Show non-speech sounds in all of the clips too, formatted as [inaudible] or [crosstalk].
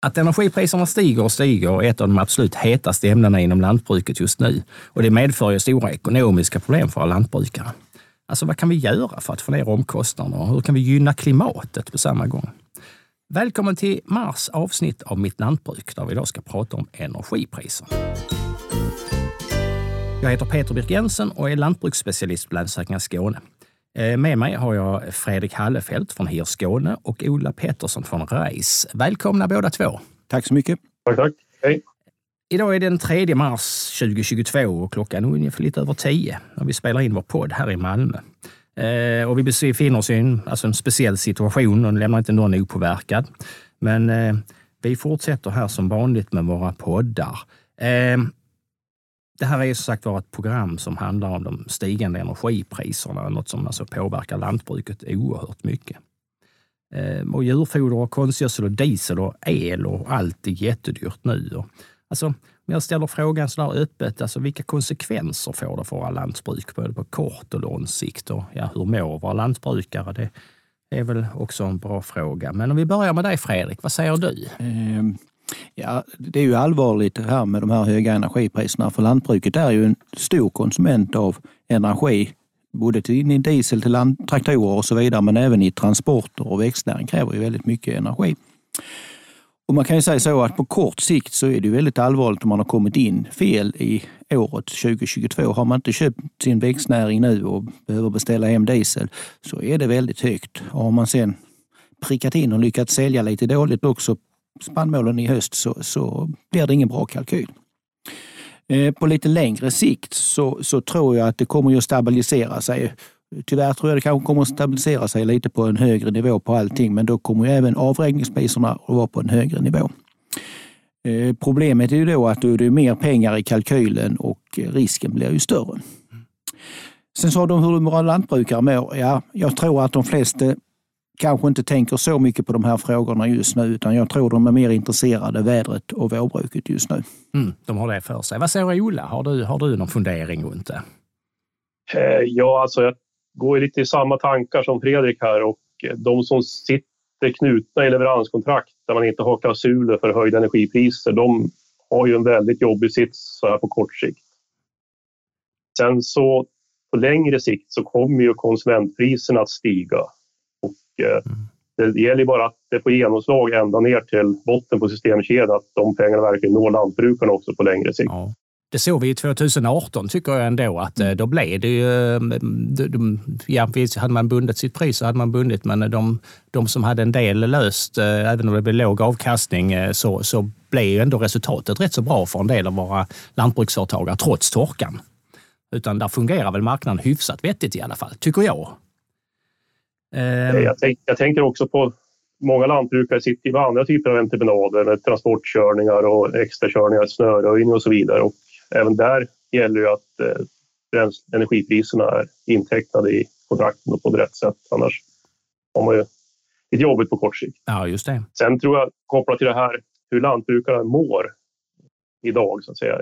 Att energipriserna stiger och stiger är ett av de absolut hetaste ämnena inom lantbruket just nu. Och det medför ju stora ekonomiska problem för våra lantbrukare. Alltså vad kan vi göra för att få ner omkostnaderna och hur kan vi gynna klimatet på samma gång? Välkommen till Mars avsnitt av Mitt lantbruk där vi idag ska prata om energipriser. Jag heter Peter Birk Jensen och är lantbruksspecialist på Länsförsäkringar Skåne. Eh, med mig har jag Fredrik Hallefelt från HIR Skåne och Ola Pettersson från RAIS. Välkomna båda två. Tack så mycket. Tack, tack. Hej. Idag är den 3 mars 2022 och klockan är ungefär lite över 10 när vi spelar in vår podd här i Malmö. Eh, och vi befinner oss i en, alltså en speciell situation och lämnar inte någon opåverkad. Men eh, vi fortsätter här som vanligt med våra poddar. Eh, det här är som sagt var ett program som handlar om de stigande energipriserna, något som alltså påverkar lantbruket oerhört mycket. Eh, och djurfoder, och konstgödsel, och diesel och el och allt är jättedyrt nu. Alltså, om jag ställer frågan så där öppet, alltså vilka konsekvenser får det för våra lantbruk både på kort och lång sikt? Och, ja, hur mår våra lantbrukare? Det är väl också en bra fråga. Men om vi börjar med dig Fredrik, vad säger du? Eh, Ja, det är ju allvarligt här med de här höga energipriserna för lantbruket är ju en stor konsument av energi. Både till diesel till land, traktorer och så vidare men även i transporter och växtnäring kräver ju väldigt mycket energi. Och man kan ju säga så att på kort sikt så är det väldigt allvarligt om man har kommit in fel i året 2022. Har man inte köpt sin växtnäring nu och behöver beställa hem diesel så är det väldigt högt. Och har man sen prickat in och lyckats sälja lite dåligt också spannmålen i höst så, så blir det ingen bra kalkyl. Eh, på lite längre sikt så, så tror jag att det kommer att stabilisera sig. Tyvärr tror jag det kanske kommer att stabilisera sig lite på en högre nivå på allting, men då kommer ju även avräkningspriserna att vara på en högre nivå. Eh, problemet är ju då att då är det mer pengar i kalkylen och risken blir ju större. Sen sa de hur våra lantbrukare mår. Ja, jag tror att de flesta kanske inte tänker så mycket på de här frågorna just nu, utan jag tror de är mer intresserade av vädret och vårbruket just nu. Mm, de har det för sig. Vad säger Ola? Har du, har du någon fundering runt det? Eh, ja, alltså jag går lite i samma tankar som Fredrik här och de som sitter knutna i leveranskontrakt där man inte har klausuler för höjda energipriser, de har ju en väldigt jobbig sits så här på kort sikt. Sen så på längre sikt så kommer ju konsumentpriserna att stiga Eh, Eh, det gäller bara att det får genomslag ända ner till botten på systemkedjan, att de pengarna verkligen når lantbrukarna också på längre sikt. Ja. Det såg vi 2018 tycker jag ändå att eh, då blev det ju... Eh, ja, hade man bundit sitt pris så hade man bundit, men de, de som hade en del löst, även om det blev låg avkastning, så, så blev ju ändå resultatet rätt så bra för en del av våra lantbruksföretagare, trots torkan. Utan där fungerar väl marknaden hyfsat vettigt i alla fall, tycker jag. Um... Jag, tänk, jag, tänker också på många lantbrukare sitter i andra typer av entreprenader med transportkörningar och extrakörningar, snöröjning och så vidare. Och även där gäller ju att eh, energipriserna är intecknade i kontrakten och på rätt sätt. Annars har man ju ett jobbigt på kort sikt. Ja, just det. Sen tror jag, kopplat till det här hur lantbrukare mår idag, så att säga.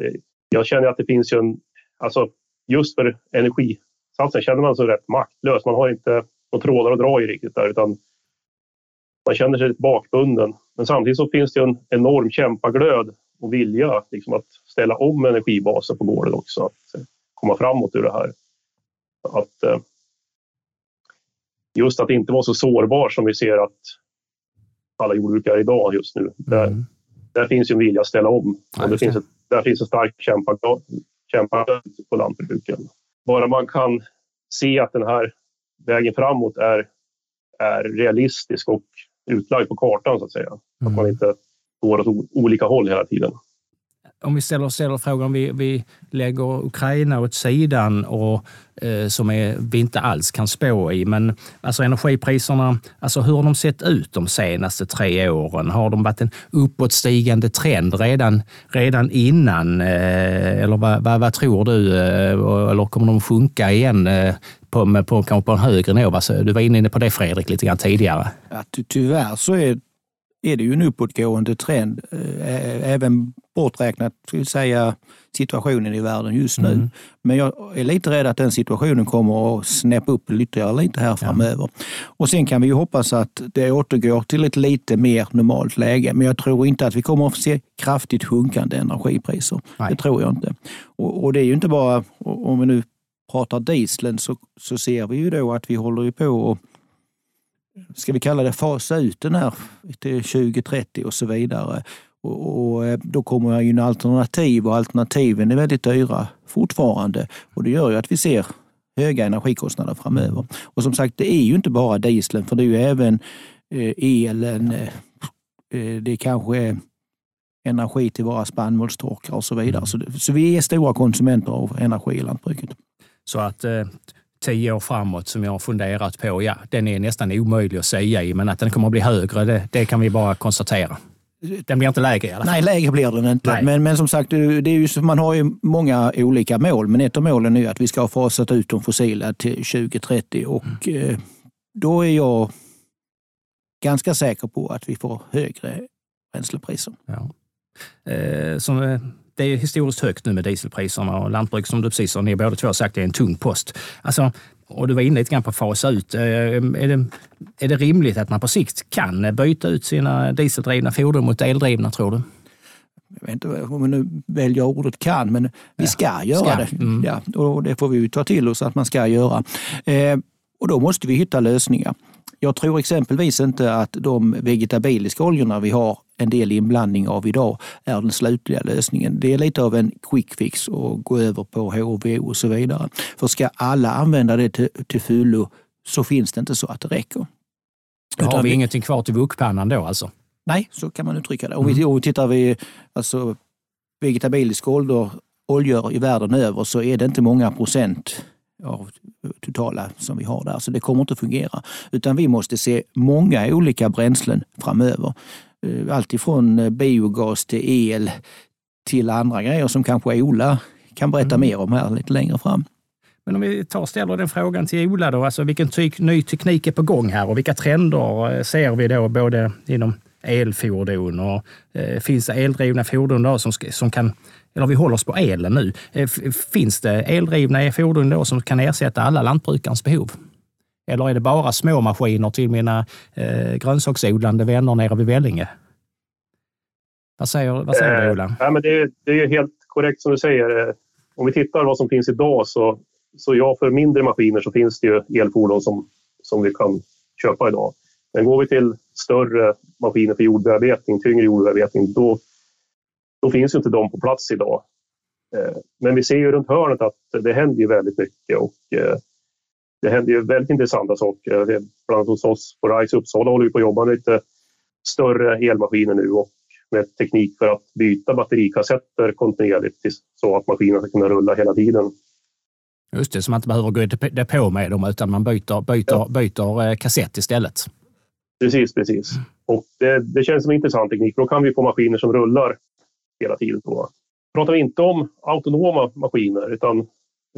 Jag känner att det finns ju en, alltså just för energisatsen känner man sig rätt maktlös. Man har inte och trådar att dra i riktigt där utan man känner sig lite bakbunden. Men samtidigt så finns det en enorm kämpaglöd och vilja liksom att ställa om energibasen på gården också. Att komma framåt ur det här. Att, eh, just att inte vara så sårbar som vi ser att alla jordbrukare idag just nu. Mm. Där, där finns ju en vilja att ställa om. Och det finns ett, där finns en stark kämpaglöd på lantbruken. Bara man kan se att den här vägen framåt är, är realistisk och utlagd på kartan så att säga. Mm. Att man inte går åt olika håll hela tiden. Om vi ställer, ställer frågan, vi, vi lägger Ukraina åt sidan och eh, som är, vi inte alls kan spå i, men alltså energipriserna, alltså hur har de sett ut de senaste tre åren? Har de varit en uppåtstigande trend redan, redan innan? Eh, eller vad, vad, vad, tror du? Eh, eller kommer de sjunka igen eh, på, på, kanske på en högre nivå. Alltså, du var inne på det Fredrik lite grann tidigare. Ja, ty tyvärr så är är det ju en uppåtgående trend. Även borträknat säga, situationen i världen just nu. Mm. Men jag är lite rädd att den situationen kommer att snäppa upp ytterligare lite här framöver. Ja. Och sen kan vi ju hoppas att det återgår till ett lite mer normalt läge. Men jag tror inte att vi kommer att se kraftigt sjunkande energipriser. Nej. Det tror jag inte. Och, och, det är ju inte bara, om vi nu pratar dieseln, så, så ser vi ju då att vi håller på att ska vi kalla det fasa ut den här till 2030 och så vidare. Och, och eh, då kommer ju en alternativ och alternativen är väldigt dyra fortfarande. Och det gör ju att vi ser höga energikostnader framöver. Och som sagt, det är ju inte bara dieseln, för det är ju även eh, elen, eh, eh det är kanske energi till våra spannmålstorkar och så vidare. Så, så vi är stora konsumenter av energi i lantbruket. Så att eh, tio år framåt som jag har funderat på, ja, den är nästan omöjlig att säga i, men att den kommer att bli högre, det, det kan vi bara konstatera. Den blir inte lägre i alla fall. Nej, lägre blir den inte. Men, men som sagt, det är ju, man har ju många olika mål. Men ett av målen är att vi ska ha fasat ut de fossila till 2030 och mm. eh, då är jag ganska säker på att vi får högre bränslepriser. Ja. Eh, som, eh, det är historiskt högt nu med dieselpriserna och lantbruk som du precis som ni båda två har sagt, är en tung post. Alltså, och du var inne lite grann på att fasa ut. Eh, är det, är det rimligt att man på sikt kan byta ut sina dieseldrivna fordon mot eldrivna, tror du? Jag vet inte om vi nu väljer ordet kan, men vi ska ja, göra ska. det. Mm. Ja, och det får vi ta till oss att man ska göra. Eh, och då måste vi hitta lösningar. Jag tror exempelvis inte att de vegetabiliska oljorna vi har en del inblandning av idag är den slutliga lösningen. Det är lite av en quick fix att gå över på HVO och så vidare. För ska alla använda det till, till fullo så finns det inte så att det räcker. Då har vi, vi ingenting kvar till wokpannan då alltså? Nej, så kan man uttrycka det. Om mm. vi, om vi tittar vid alltså, vegetabiliska oljor, oljor i världen över så är det inte många procent av totala som vi har där. Så det kommer inte att fungera. Utan vi måste se många olika bränslen framöver. Eh, allt ifrån eh, biogas till el till andra grejer som kanske Ola kan berätta mm. mer om här lite längre fram. Men om vi tar och ställer den frågan till Ola då, alltså vilken ty ny teknik är på gång här och vilka trender eh, ser vi då både inom elfordon och eh, finns det eldrivna fordon då som, som kan, eller vi håller oss på elen nu. Eh, finns det eldrivna fordon då som kan ersätta alla lantbrukarens behov? Eller är det bara små maskiner till mina eh, grönsaksodlande vänner nere vid Vellinge? Vad säger, vad säger du, Ola? Eh, ja, men det, det är helt korrekt som du säger. Eh, om vi tittar vad som finns idag så, så ja, för mindre maskiner så finns det ju elfordon som, som vi kan köpa idag. Men går vi till större maskiner för jordbearbetning, tyngre jordbearbetning, då, då finns ju inte de på plats idag. Eh, men vi ser ju runt hörnet att det händer ju väldigt mycket och det händer ju väldigt intressanta saker. Bland annat hos oss på RISE Uppsala håller vi på att jobba med lite större elmaskiner nu och med teknik för att byta batterikassetter kontinuerligt så att maskinen ska kunna rulla hela tiden. Just det, så man inte behöver gå i depå med dem utan man byter, byter, ja. byter eh, kassett istället. Precis, precis. Och det, det känns som en intressant teknik. Då kan vi få maskiner som rullar hela tiden. Då. Pratar vi inte om autonoma maskiner utan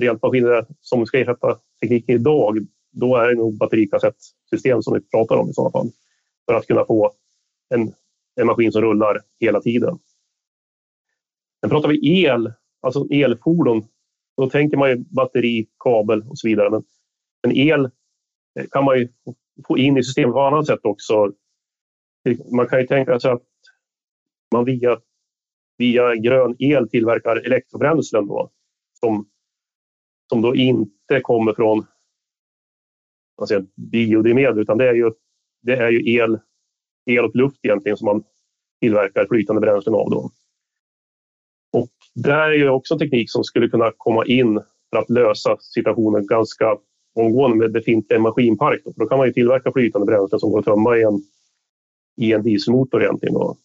rent maskiner som ska ersätta tekniken idag, då är det nog batterikassettsystem som vi pratar om i sådana fall. För att kunna få en, en maskin som rullar hela tiden. Sen pratar vi el, alltså elfordon, då tänker man ju batteri, kabel och så vidare. Men, men el eh, kan man ju få in i systemet på annat sätt också. Man kan ju tänka sig att man via, via grön el tillverkar elektrobränslen då, som som då inte kommer från biodrivmedel utan det är ju, det är ju el, el och luft egentligen som man tillverkar flytande bränslen av. Då. Och där är ju också en teknik som skulle kunna komma in för att lösa situationen ganska omgående med befintlig maskinpark. Då. För då kan man ju tillverka flytande bränslen som går att tömma i en, i en dieselmotor egentligen. Då.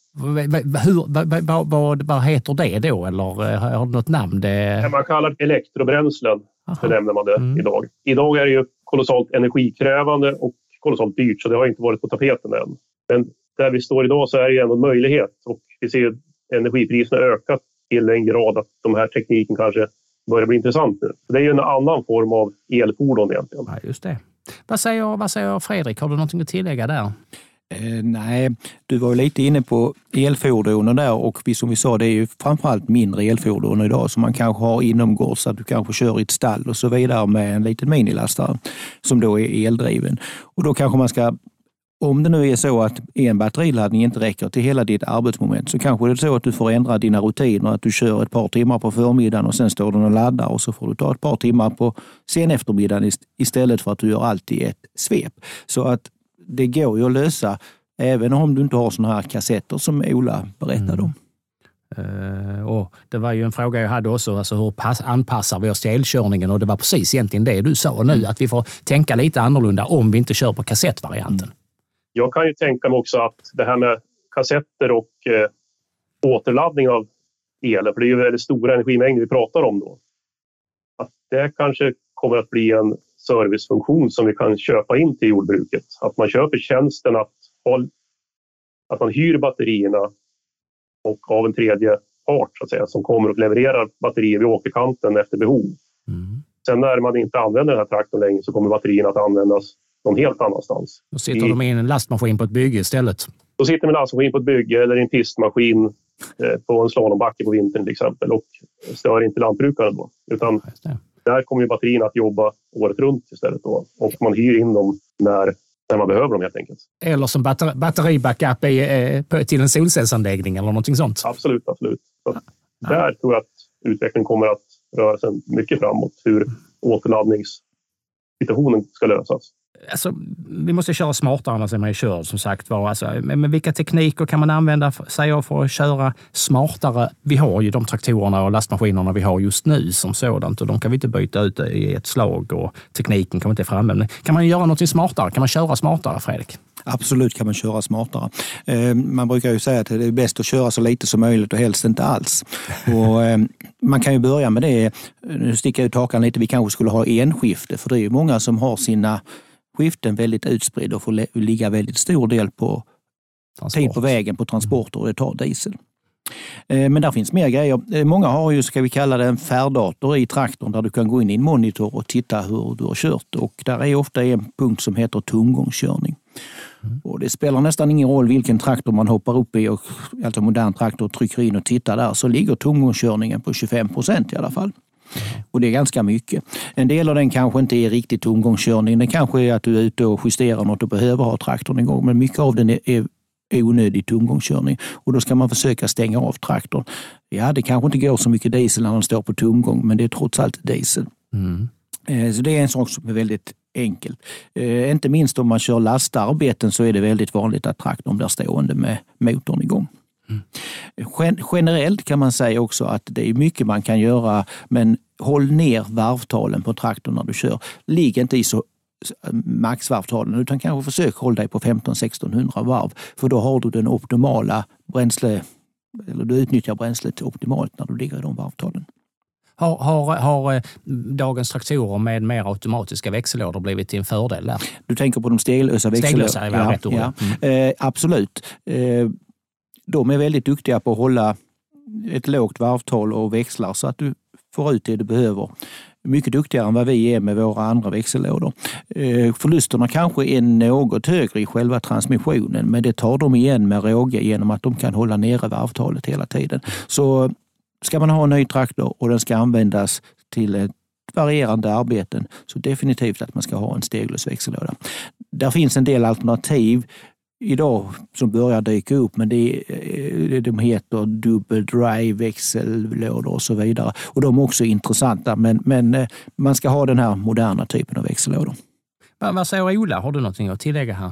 Hur, vad, vad, vad, heter det då? Eller eh, har du något namn? Det... Man kallar det elektrobränslen, benämner man det mm. idag. Idag är det ju kolossalt energikrävande och kolossalt dyrt, så det har inte varit på tapeten än. Men där vi står idag så är det ändå en möjlighet och vi ser att energipriserna ökat till en grad att de här tekniken kanske börjar bli intressant nu. det är ju en annan form av elfordon egentligen. Ja, just det. Vad säger, vad säger Fredrik? Har du någonting att tillägga där? Eh, nej, du var lite inne på elfordonen där och vi, som vi sa, det är ju framförallt mindre elfordon idag som man kanske har inomgårds, att du kanske kör i ett stall och så vidare med en liten minilastare som då är eldriven. Och då kanske man ska om det nu är så att en batteriladdning inte räcker till hela ditt arbetsmoment så kanske det är så att du får ändra dina rutiner. Att du kör ett par timmar på förmiddagen och sen står den och laddar och så får du ta ett par timmar på sen eftermiddagen istället för att du gör allt i ett svep. Så att det går ju att lösa även om du inte har sådana här kassetter som Ola berättade om. Uh, och det var ju en fråga jag hade också, alltså hur pass, anpassar vi oss till elkörningen? Och det var precis egentligen det du sa nu, mm. att vi får tänka lite annorlunda om vi inte kör på kassettvarianten. Mm. Jag kan ju tänka mig också att det här med kassetter och eh, återladdning av el, för det är ju väldigt stora energimängder vi pratar om då. Att det kanske kommer att bli en servicefunktion som vi kan köpa in till jordbruket. Att man köper tjänsten att, att man hyr batterierna och av en tredje part så att säga, som kommer och levererar batterier vid åkerkanten efter behov. Mm. Sen när man inte använder den här traktorn längre så kommer batterierna att användas någon helt annanstans. Då sitter I, de i en lastmaskin på ett bygge istället? Då sitter de i en lastmaskin på ett bygge eller i en pistmaskin eh, på en slalombacke på vintern till exempel och stör inte lantbrukaren då. Utan där kommer ju batterierna att jobba året runt istället då och man hyr in dem när när man behöver dem helt enkelt. Eller som batteri, batteribackup eh, till en solcellsanläggning eller någonting sånt? Absolut, absolut. Så ja. Där tror jag att utvecklingen kommer att röra sig mycket framåt, hur återladdningssituationen ska lösas alltså, vi måste köra smartare annars är man ju körd som sagt var. Alltså, men, vilka tekniker kan man använda sig av för att köra smartare? Vi har ju de traktorerna och lastmaskinerna vi har just nu som sådant och de kan vi inte byta ut i ett slag och tekniken kommer inte fram. Men kan man göra något smartare? Kan man köra smartare, Fredrik? Absolut kan man köra smartare. Eh, man brukar ju säga att det är bäst att köra så lite som möjligt och helst inte alls. Och eh, man kan ju börja med det. Nu sticker jag ut hakan lite. Vi kanske skulle ha enskifte för det är ju många som har sina skiften väldigt utspridd och får ligga väldigt stor del på Transport. tid på vägen på transporter och det tar diesel. Eh, men där finns mer grejer. Eh, många har ju, ska vi kalla det, en färddator i traktorn där du kan gå in i en monitor och titta hur du har kört. Och där är ofta en punkt som heter tomgångskörning. Mm. Och det spelar nästan ingen roll vilken traktor man hoppar upp i, och, alltså modern traktor, trycker in och tittar där, så ligger tomgångskörningen på 25 procent i alla fall. Och det är ganska mycket. En del av den kanske inte är riktigt tomgångskörning. Det kanske är att du är ute och justerar något och behöver ha traktorn igång. Men mycket av den är, är onödig tomgångskörning och då ska man försöka stänga av traktorn. Ja, det kanske inte går så mycket diesel när den står på tomgång, men det är trots allt diesel. Mm. Eh, så det är en sak som är väldigt enkelt. Eh, inte minst om man kör lastarbeten så är det väldigt vanligt att traktorn blir stående med motorn igång. Mm. Generellt kan man säga också att det är mycket man kan göra, men håll ner varvtalen på traktorn när du kör. Ligg inte i så maxvarvtalen utan kanske försök hålla dig på 15-1600 varv. För då har du den optimala bränsle, eller du utnyttjar bränslet optimalt när du ligger i de varvtalen. Har, har, har eh, dagens traktorer med mer automatiska växellådor blivit till en fördel där? Du tänker på de steglösa växellådorna? Steglösa är ja, rätt ord. Ja. Mm. Eh, absolut. Eh, de är väldigt duktiga på att hålla ett lågt varvtal och växlar så att du får ut det du behöver. Mycket duktigare än vad vi är med våra andra växellådor. Eh, förlusterna kanske är något högre i själva transmissionen men det tar de igen med råge genom att de kan hålla nere varvtalet hela tiden. Så ska man ha en ny traktor och den ska användas till varierande arbeten så definitivt att man ska ha en steglös växellåda. Där finns en del alternativ idag som börjar dyka upp, men det, eh, de heter dubbel drive, växellådor och så vidare. Och de är också intressanta, men, men eh, man ska ha den här moderna typen av växellådor. Vad säger Ola? Har du någonting att tillägga här?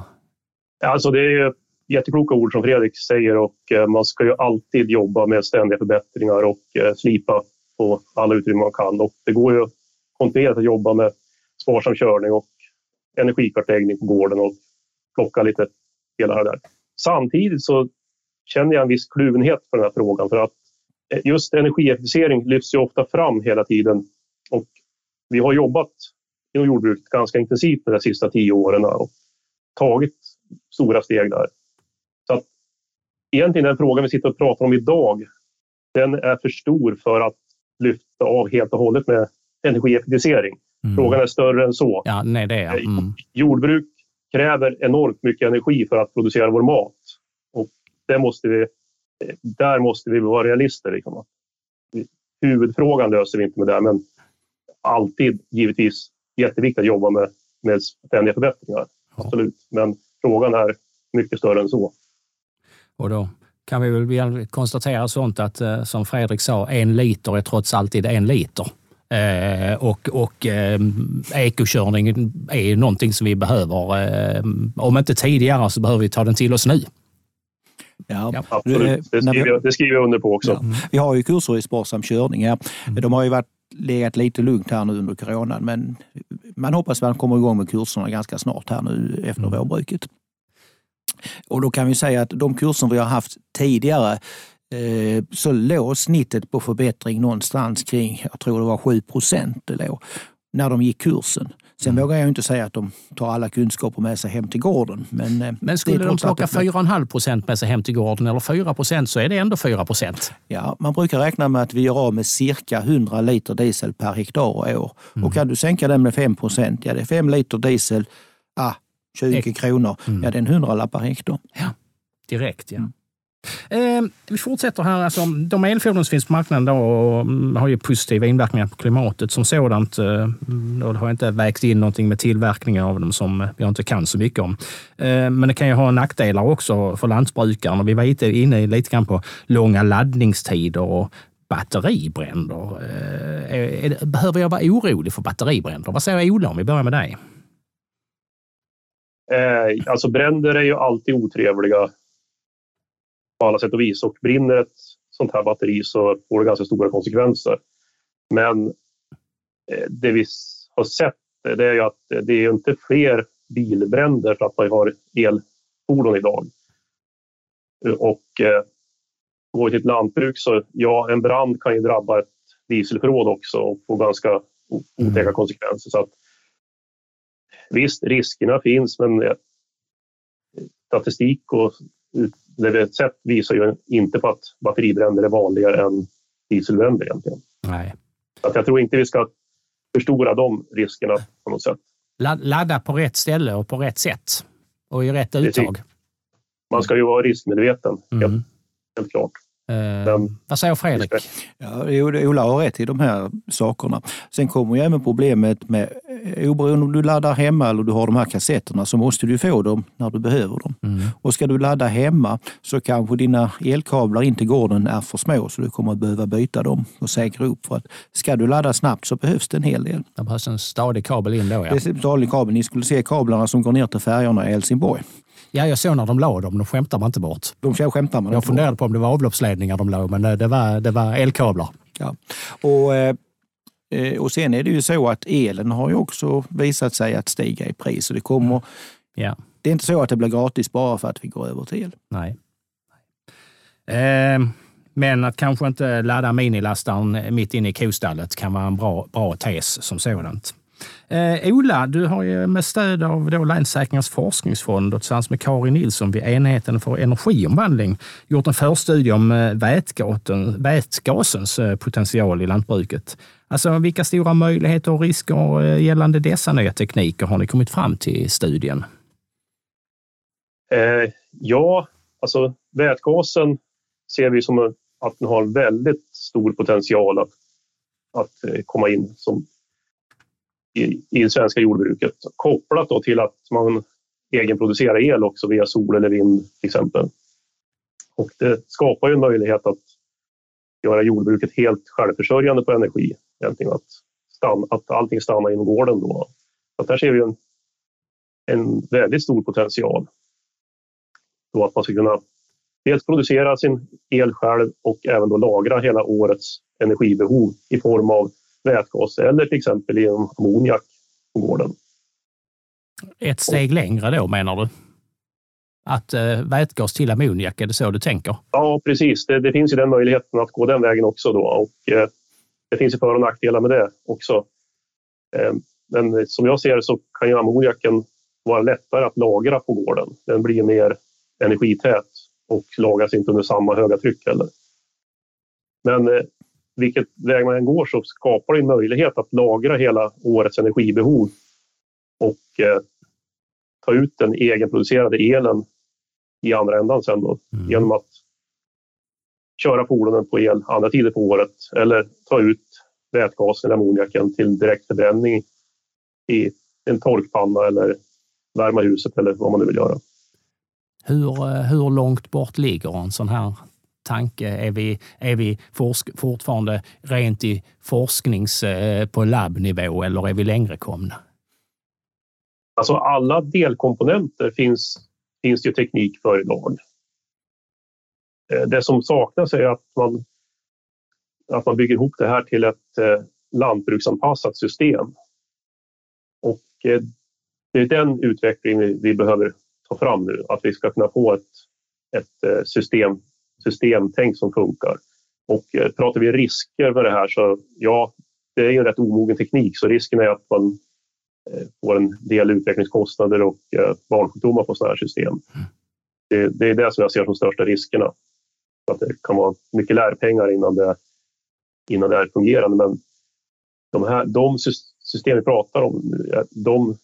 Alltså det är jättekloka ord som Fredrik säger och eh, man ska ju alltid jobba med ständiga förbättringar och slipa på alla utrymmen man kan. Och det går ju kontinuerligt att jobba med sparsam körning och energikartläggning på gården och plocka lite det där. Samtidigt så känner jag en viss kluvenhet för den här frågan för att eh, just energieffektivisering lyfts ju ofta fram hela tiden och vi har jobbat inom jordbruket ganska intensivt med de sista tio åren och tagit stora steg där. Så att egentligen den frågan vi sitter och pratar om idag, den är för stor för att lyfta av helt och hållet med energieffektivisering. Mm. Frågan är större än så. Ja, nej, det är. Mm. Jordbruk kräver enormt mycket energi för att producera vår mat. Och det måste vi, där måste vi vara realister. Liksom. Huvudfrågan löser vi inte med det, men alltid givetvis jätteviktigt att jobba med, med ständiga förbättringar. Ja. Absolut. Men frågan är mycket större än så. Och då kan vi väl konstatera sånt att, eh, som Fredrik sa, en liter är trots alltid en liter. Eh, och och eh, ekokörning är någonting som vi behöver, eh, om inte tidigare så behöver vi ta den till oss nu. Ja, absolut. Det skriver, jag, det skriver jag under på också. Ja. Vi har ju kurser i sparsam körning. Ja. Mm. De har ju varit legat lite lugnt här nu under coronan, men man hoppas att man kommer igång med kurserna ganska snart här nu efter mm. vårbruket. Och då kan vi säga att de kurser vi har haft tidigare så låg snittet på förbättring någonstans kring, jag tror det var 7 procent det låg, när de gick kursen. Sen mm. vågar jag inte säga att de tar alla kunskaper med sig hem till gården. Men, eh, men skulle de plocka 4,5 procent med sig hem till gården eller 4 procent så är det ändå 4 procent. Ja, man brukar räkna med att vi gör av med cirka 100 liter diesel per hektar och år. Mm. Och kan du sänka den med 5 procent, ja det är 5 liter diesel, ah, 20 Ek. kronor, mm. ja det är en hundralapp per hektar. Ja, direkt ja. Mm. Eh, vi fortsätter här. Alltså, de elfordon som finns på marknaden då, och mm, har ju positiva inverkningar på klimatet som sådant. Eh, då har inte vägt in någonting med tillverkningen av dem som jag inte kan så mycket om. Eh, men det kan ju ha nackdelar också för lantbrukaren. Vi var inne lite grann på långa laddningstider och batteribränder. Eh, behöver jag vara orolig för batteribränder? Vad säger Ola om vi börjar med dig? Eh, alltså bränder är ju alltid otrevliga på alla sätt och vis och brinner ett sånt här batteri så får det ganska stora konsekvenser. Men eh, det vi har sett det är ju att det är inte fler bilbränder för att man har elfordon idag. Och eh, går vi till ett lantbruk så ja, en brand kan ju drabba ett dieselförråd också och få ganska otäcka mm. konsekvenser. Så att, visst, riskerna finns, men eh, statistik och det vi har sett visar ju inte på att batteribränder är vanligare än dieselbränder egentligen. Nej. Att jag tror inte vi ska förstora de riskerna på något sätt. Ladda på rätt ställe och på rätt sätt och i rätt uttag. Man ska ju vara riskmedveten, mm. helt, helt klart. Eh, vad säger Fredrik? Ja, Ola har rätt i de här sakerna. Sen kommer ju även problemet med, oberoende om du laddar hemma eller du har de här kassetterna, så måste du få dem när du behöver dem. Mm. Och ska du ladda hemma så kanske dina elkablar in till gården är för små, så du kommer att behöva byta dem och säkra upp. För att ska du ladda snabbt så behövs det en hel del. Det behövs en stadig kabel in då, ja. Det är en stadig kabel. Ni skulle se kablarna som går ner till färjorna i Helsingborg. Ja, jag såg när de la dem. De skämtar man inte bort. De skämtar man Jag funderade på om det var avloppsledningar de la, men eh, det var, det var elkablar. Ja. Och, eh, eh, och sen är det ju så att elen har ju också visat sig att stiga i pris. Och det, kommer, ja. det är inte så att det blir gratis bara för att vi går över till el. Nej. Eh, men att kanske inte ladda minilastaren mitt inne i kostallet kan vara en bra, bra tes som sådant. Eh, Ola, du har ju med stöd av då forskningsfond och tillsammans med Karin Nilsson vid enheten för energiomvandling gjort en förstudie om eh, vätgaten, vätgasens eh, potential i lantbruket. Alltså, vilka stora möjligheter och risker eh, gällande dessa nya tekniker har ni kommit fram till i studien? Eh, ja, alltså vätgasen ser vi som att den har väldigt stor potential att, att komma in som i, i det svenska jordbruket. Kopplat då till att man egenproducerar el också via sol eller vind till exempel. Och det skapar ju en möjlighet att göra jordbruket helt självförsörjande på energi. Egentligen att, stanna, att allting stannar inom gården då. Så där ser vi en, en väldigt stor potential. Då att man ska kunna dels producera sin el själv och även då lagra hela årets energibehov i form av vätgas eller till exempel genom ammoniak på gården. Ett steg längre då menar du? Att eh, vätgas till ammoniak, är det så du tänker? Ja, precis. Det, det, finns ju den möjligheten att gå den vägen också. Då. Och, eh, det finns ju för och nackdelar med det också. Eh, men som jag ser det så kan ju ammoniaken vara lättare att lagra på gården. Den blir mer energität och lagras inte under samma höga tryck heller. Men eh, vilket väg man än går så skapar det möjlighet att lagra hela årets energibehov och eh, ta ut den egenproducerade elen i andra ändan sen då, mm. genom att köra fordonen på el andra tider på året eller ta ut vätgasen eller ammoniaken till direktförbränning i en torkpanna eller värma huset eller vad man nu vill göra. Hur, eh, hur långt bort ligger en sån här tanke? Är vi, är vi forsk, fortfarande rent i forsknings eh, på labbnivå eller är vi längre komna? Alltså alla delkomponenter finns, finns ju teknik för idag. Eh, det som saknas är att man, att man bygger ihop det här till ett eh, lantbruksanpassat system. Och det är den utvecklingen vi behöver ta fram nu, att vi ska kunna få ett, ett system systemtänk som funkar. Och eh, pratar vi risker med det här så ja, det är ju en rätt omogen teknik så risken är att man eh, får en del utvecklingskostnader och eh, barnsjukdomar på sådana här system. Det, det, är det som jag ser som största riskerna. Att det kan vara mycket lärpengar innan det, innan det är fungerande. Men de, här, de system vi pratar om, de,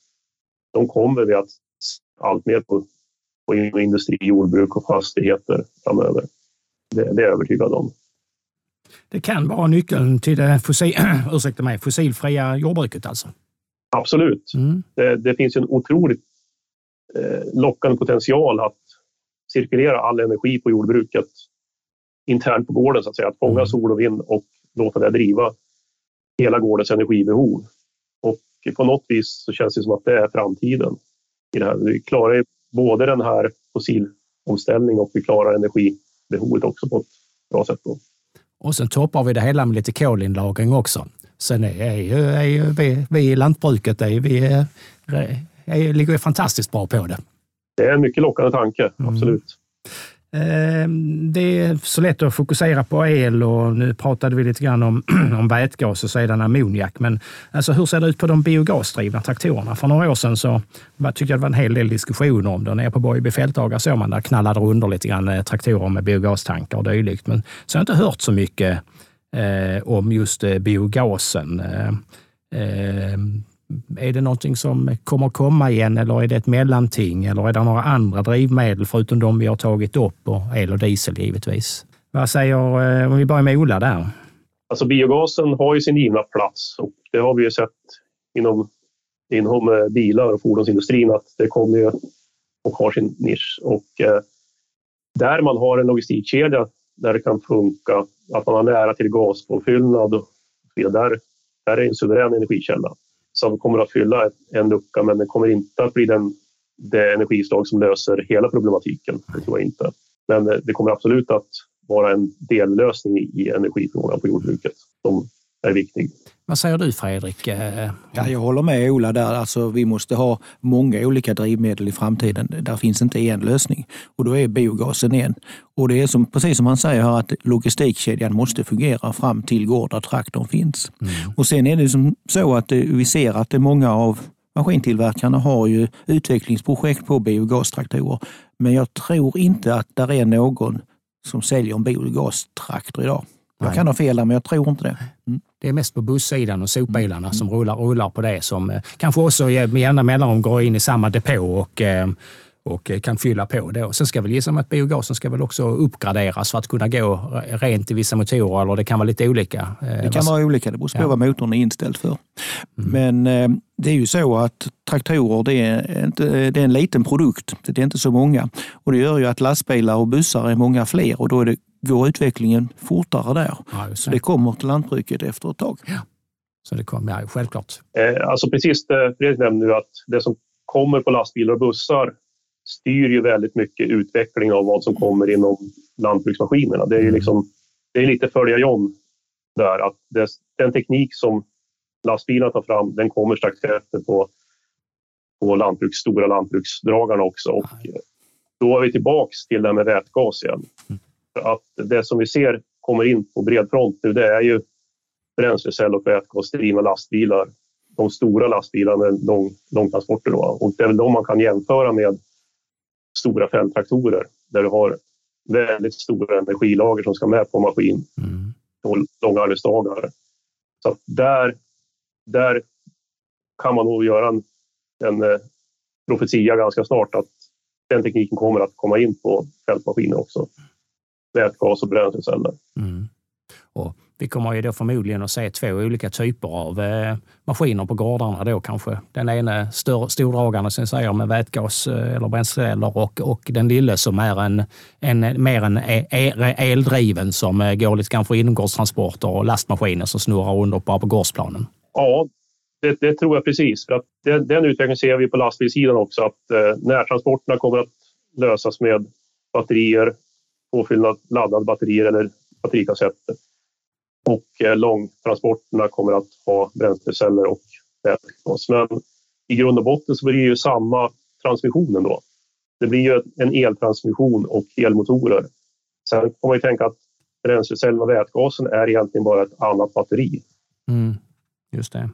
de kommer vi att allt mer på, på industri, jordbruk och fastigheter framöver. Det, det är jag övertygad om. Det kan vara nyckeln till det fossil, [clears throat] ursäkta mig, fossilfria jordbruket alltså? Absolut. Mm. Det, det, finns en otroligt eh, lockande potential att cirkulera all energi på jordbruket internt på gården, så att säga. Att fånga mm. sol och vind och låta det driva hela gårdens energibehov. Och på något vis så känns det som att det är framtiden. I det här. Vi klarar både den här fossilomställningen och vi klarar energi behovet också på ett bra sätt. Då. Och sen toppar vi det hela med lite kolinlagring också. Sen är, är, är vi, vi i lantbruket är, vi är, är, ligger fantastiskt bra på det. Det är en mycket lockande tanke, mm. absolut. Ehm, Ehm, det är så lätt att fokusera på el och nu pratade vi lite grann om, [clears throat] om vätgas och sedan ammoniak. Men alltså, hur ser det ut på de biogasdrivna traktorerna? För några år sedan så tyckte jag det var en hel del diskussioner om det. Nere på Borgeby fältdagar såg man där knallade under lite grann eh, traktorer med biogastankar och dylikt. Men så har jag inte hört så mycket eh, om just eh, biogasen. Eh, är det någonting som kommer komma igen eller är det ett mellanting? Eller är det några andra drivmedel förutom de vi har tagit upp och el och diesel givetvis? Vad säger, eh, om vi börjar med Ola där? Alltså biogasen har ju sin givna plats och det har vi ju sett inom, inom eh, bilar och fordonsindustrin att det kommer ju och har sin nisch. Och eh, där man har en logistikkedja där det kan funka, att man har nära till gaspåfyllnad och så vidare, där, där är en suverän energikälla som kommer att fylla en lucka, men det kommer inte att bli den, det energislag som löser hela problematiken. Det tror jag inte. Men eh, det kommer absolut att vara en dellösning i energifrågan på jordbruket som är viktig. Vad säger du Fredrik? Eh, ja, jag håller med Ola där. Alltså, vi måste ha många olika drivmedel i framtiden. Där finns inte en lösning och då är biogasen en. Och det är som, precis som han säger här att logistikkedjan måste fungera fram till gård där traktorn finns. Mm. Och sen är det som så att vi ser att det många av maskintillverkarna har ju utvecklingsprojekt på biogastraktorer. Men jag tror inte att det är någon som säljer en biogastraktor idag. Jag kan ha fel där, men jag tror inte det. Mm. Det är mest på bussidan och sopbilarna mm. som rullar, rullar på det som eh, kanske också med jämna mellanrum går in i samma depå och eh, och kan fylla på då. Sen ska väl gissa att biogasen ska väl också uppgraderas för att kunna gå rent i vissa motorer, eller det kan vara lite olika. Eh, det kan vara olika, det beror på ja. vad motorn är inställd för. Mm. Men eh, det är ju så att traktorer det är, inte, det är en liten produkt, det är inte så många. Och det gör ju att lastbilar och bussar är många fler och då är det, går utvecklingen fortare där. Ja, så det kommer till lantbruket efter ett tag. Ja. Så det kommer, ja, självklart. Eh, alltså precis det Fredrik nämnde nu att det som kommer på lastbilar och bussar styr ju väldigt mycket utvecklingen av vad som kommer inom lantbruksmaskinerna. Det är ju mm. liksom, det är lite följa John där, att det, den teknik som lastbilarna tar fram, den kommer strax efter på, på lantbruks, stora lantbruksdragarna också. Och då är vi tillbaks till det med vätgas igen. Mm. Att det som vi ser kommer in på bred front nu, det är ju bränslecell och vätgasdrivna lastbilar. De stora lastbilarna med lång, långtransporter. Då. Och det är väl de man kan jämföra med stora fälttraktorer där du har väldigt stora energilager som ska med på maskin mm. och långa arbetsdagar. Så där, där kan man nog göra en, en, profetia ganska snart att den tekniken kommer att komma in på fältmaskiner också. Vätgas och bränsleceller. Mm. Och vi kommer ju då förmodligen att se två olika typer av eh, maskiner på gårdarna då kanske. Den ena stör, stordragande som säger med vätgas eh, eller bränsleceller och, och den lilla som är en, en mer en e, e, eldriven som eh, går lite grann för inomgårdstransporter och lastmaskiner som snurrar under bara på gårdsplanen. Ja, det, det, tror jag precis. För att den, den utvecklingen ser vi på lastbilssidan också att eh, närtransporterna kommer att lösas med batterier, påfyllnad laddade batterier eller batterikassetter och eh, långtransporterna kommer att ha bränsleceller och vätgas. Men i grund och botten så blir det ju samma transmission ändå. Det blir ju en eltransmission och elmotorer. Sen får man ju tänka att bränslecellen och vätgasen är egentligen bara ett annat batteri. Mm, just det.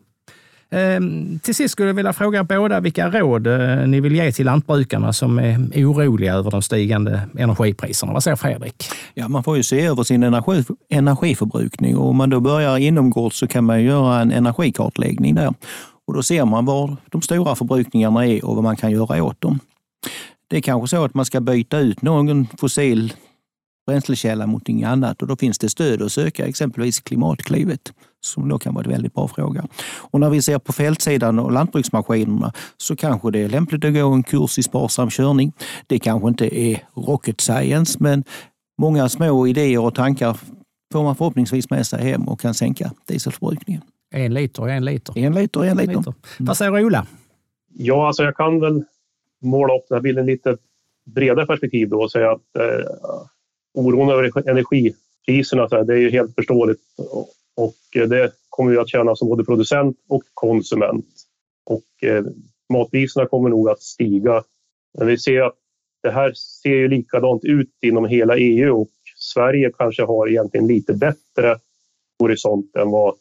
Ehm, till sist skulle jag vilja fråga båda vilka råd eh, ni vill ge till lantbrukarna som är oroliga över de stigande energipriserna. Vad säger Fredrik? Ja, man får ju se över sin energi, energiförbrukning och om man då börjar inomgårds så kan man göra en energikartläggning där. Och då ser man var de stora förbrukningarna är och vad man kan göra åt dem. Det är kanske så att man ska byta ut någon fossil bränslekälla mot något annat och då finns det stöd att söka, exempelvis Klimatklivet, som då kan vara en väldigt bra fråga. Och när vi ser på fältsidan och lantbruksmaskinerna så kanske det är lämpligt att gå en kurs i sparsam körning. Det kanske inte är rocket science, men många små idéer och tankar får man förhoppningsvis med sig hem och kan sänka dieselförbrukningen. En liter och en liter. En liter och en liter. liter. Vad säger Ola? Ja, alltså jag kan väl måla upp den här bilden lite bredare perspektiv då och säga att eh, oron över energipriserna det är ju helt förståeligt och det kommer vi att känna som både producent och konsument. Och eh, matpriserna kommer nog att stiga. Men vi ser att det här ser ju likadant ut inom hela EU och Sverige kanske har egentligen lite bättre horisont än vad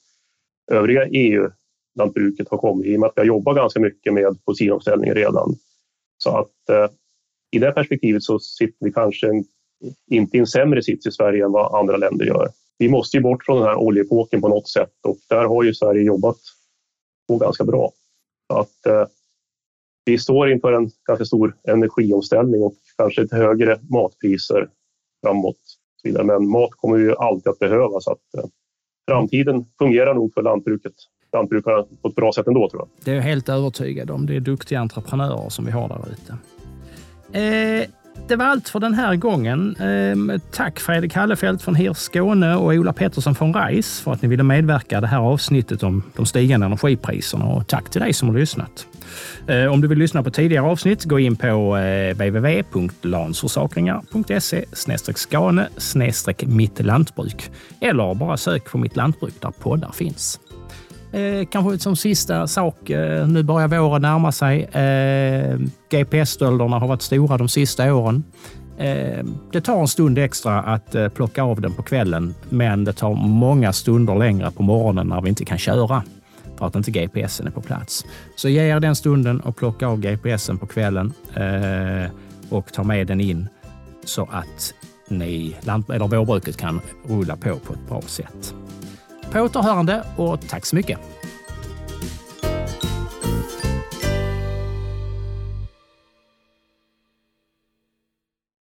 övriga EU-lantbruket har kommit i och med att vi har jobbat ganska mycket med fossilomställning redan. Så att eh, i det perspektivet så sitter vi kanske inte i en sämre sits i Sverige än vad andra länder gör. Vi måste ju bort från den här oljeepoken på något sätt och där har ju Sverige jobbat på ganska bra. Så att, eh, vi står inför en ganska stor energiomställning och kanske ett högre matpriser framåt. Men mat kommer ju alltid att behövas. Så att, eh, framtiden fungerar nog för lantbruket lantbrukarna på ett bra sätt ändå tror jag. Det är jag helt övertygad om. Det är duktiga entreprenörer som vi har där ute. Eh, det var allt för den här gången. Ehm, tack Fredrik Hallefelt från HIR Skåne och Ola Pettersson från RISE för att ni ville medverka i det här avsnittet om de stigande energipriserna och tack till dig som har lyssnat. Ehm, om du vill lyssna på tidigare avsnitt, gå in på eh, www.lansforsakringar.se skane mitt lantbruk eller bara sök på mitt lantbruk där poddar finns. Eh, kanske som sista sak, eh, nu börjar våren närma sig. Eh, GPS-stölderna har varit stora de sista åren. Eh, det tar en stund extra att eh, plocka av den på kvällen, men det tar många stunder längre på morgonen när vi inte kan köra för att inte GPSen är på plats. Så ge er den stunden och plocka av GPSen på kvällen eh, och ta med den in så att ni, eller vårbruket kan rulla på på ett bra sätt. På återhörande och tack så mycket!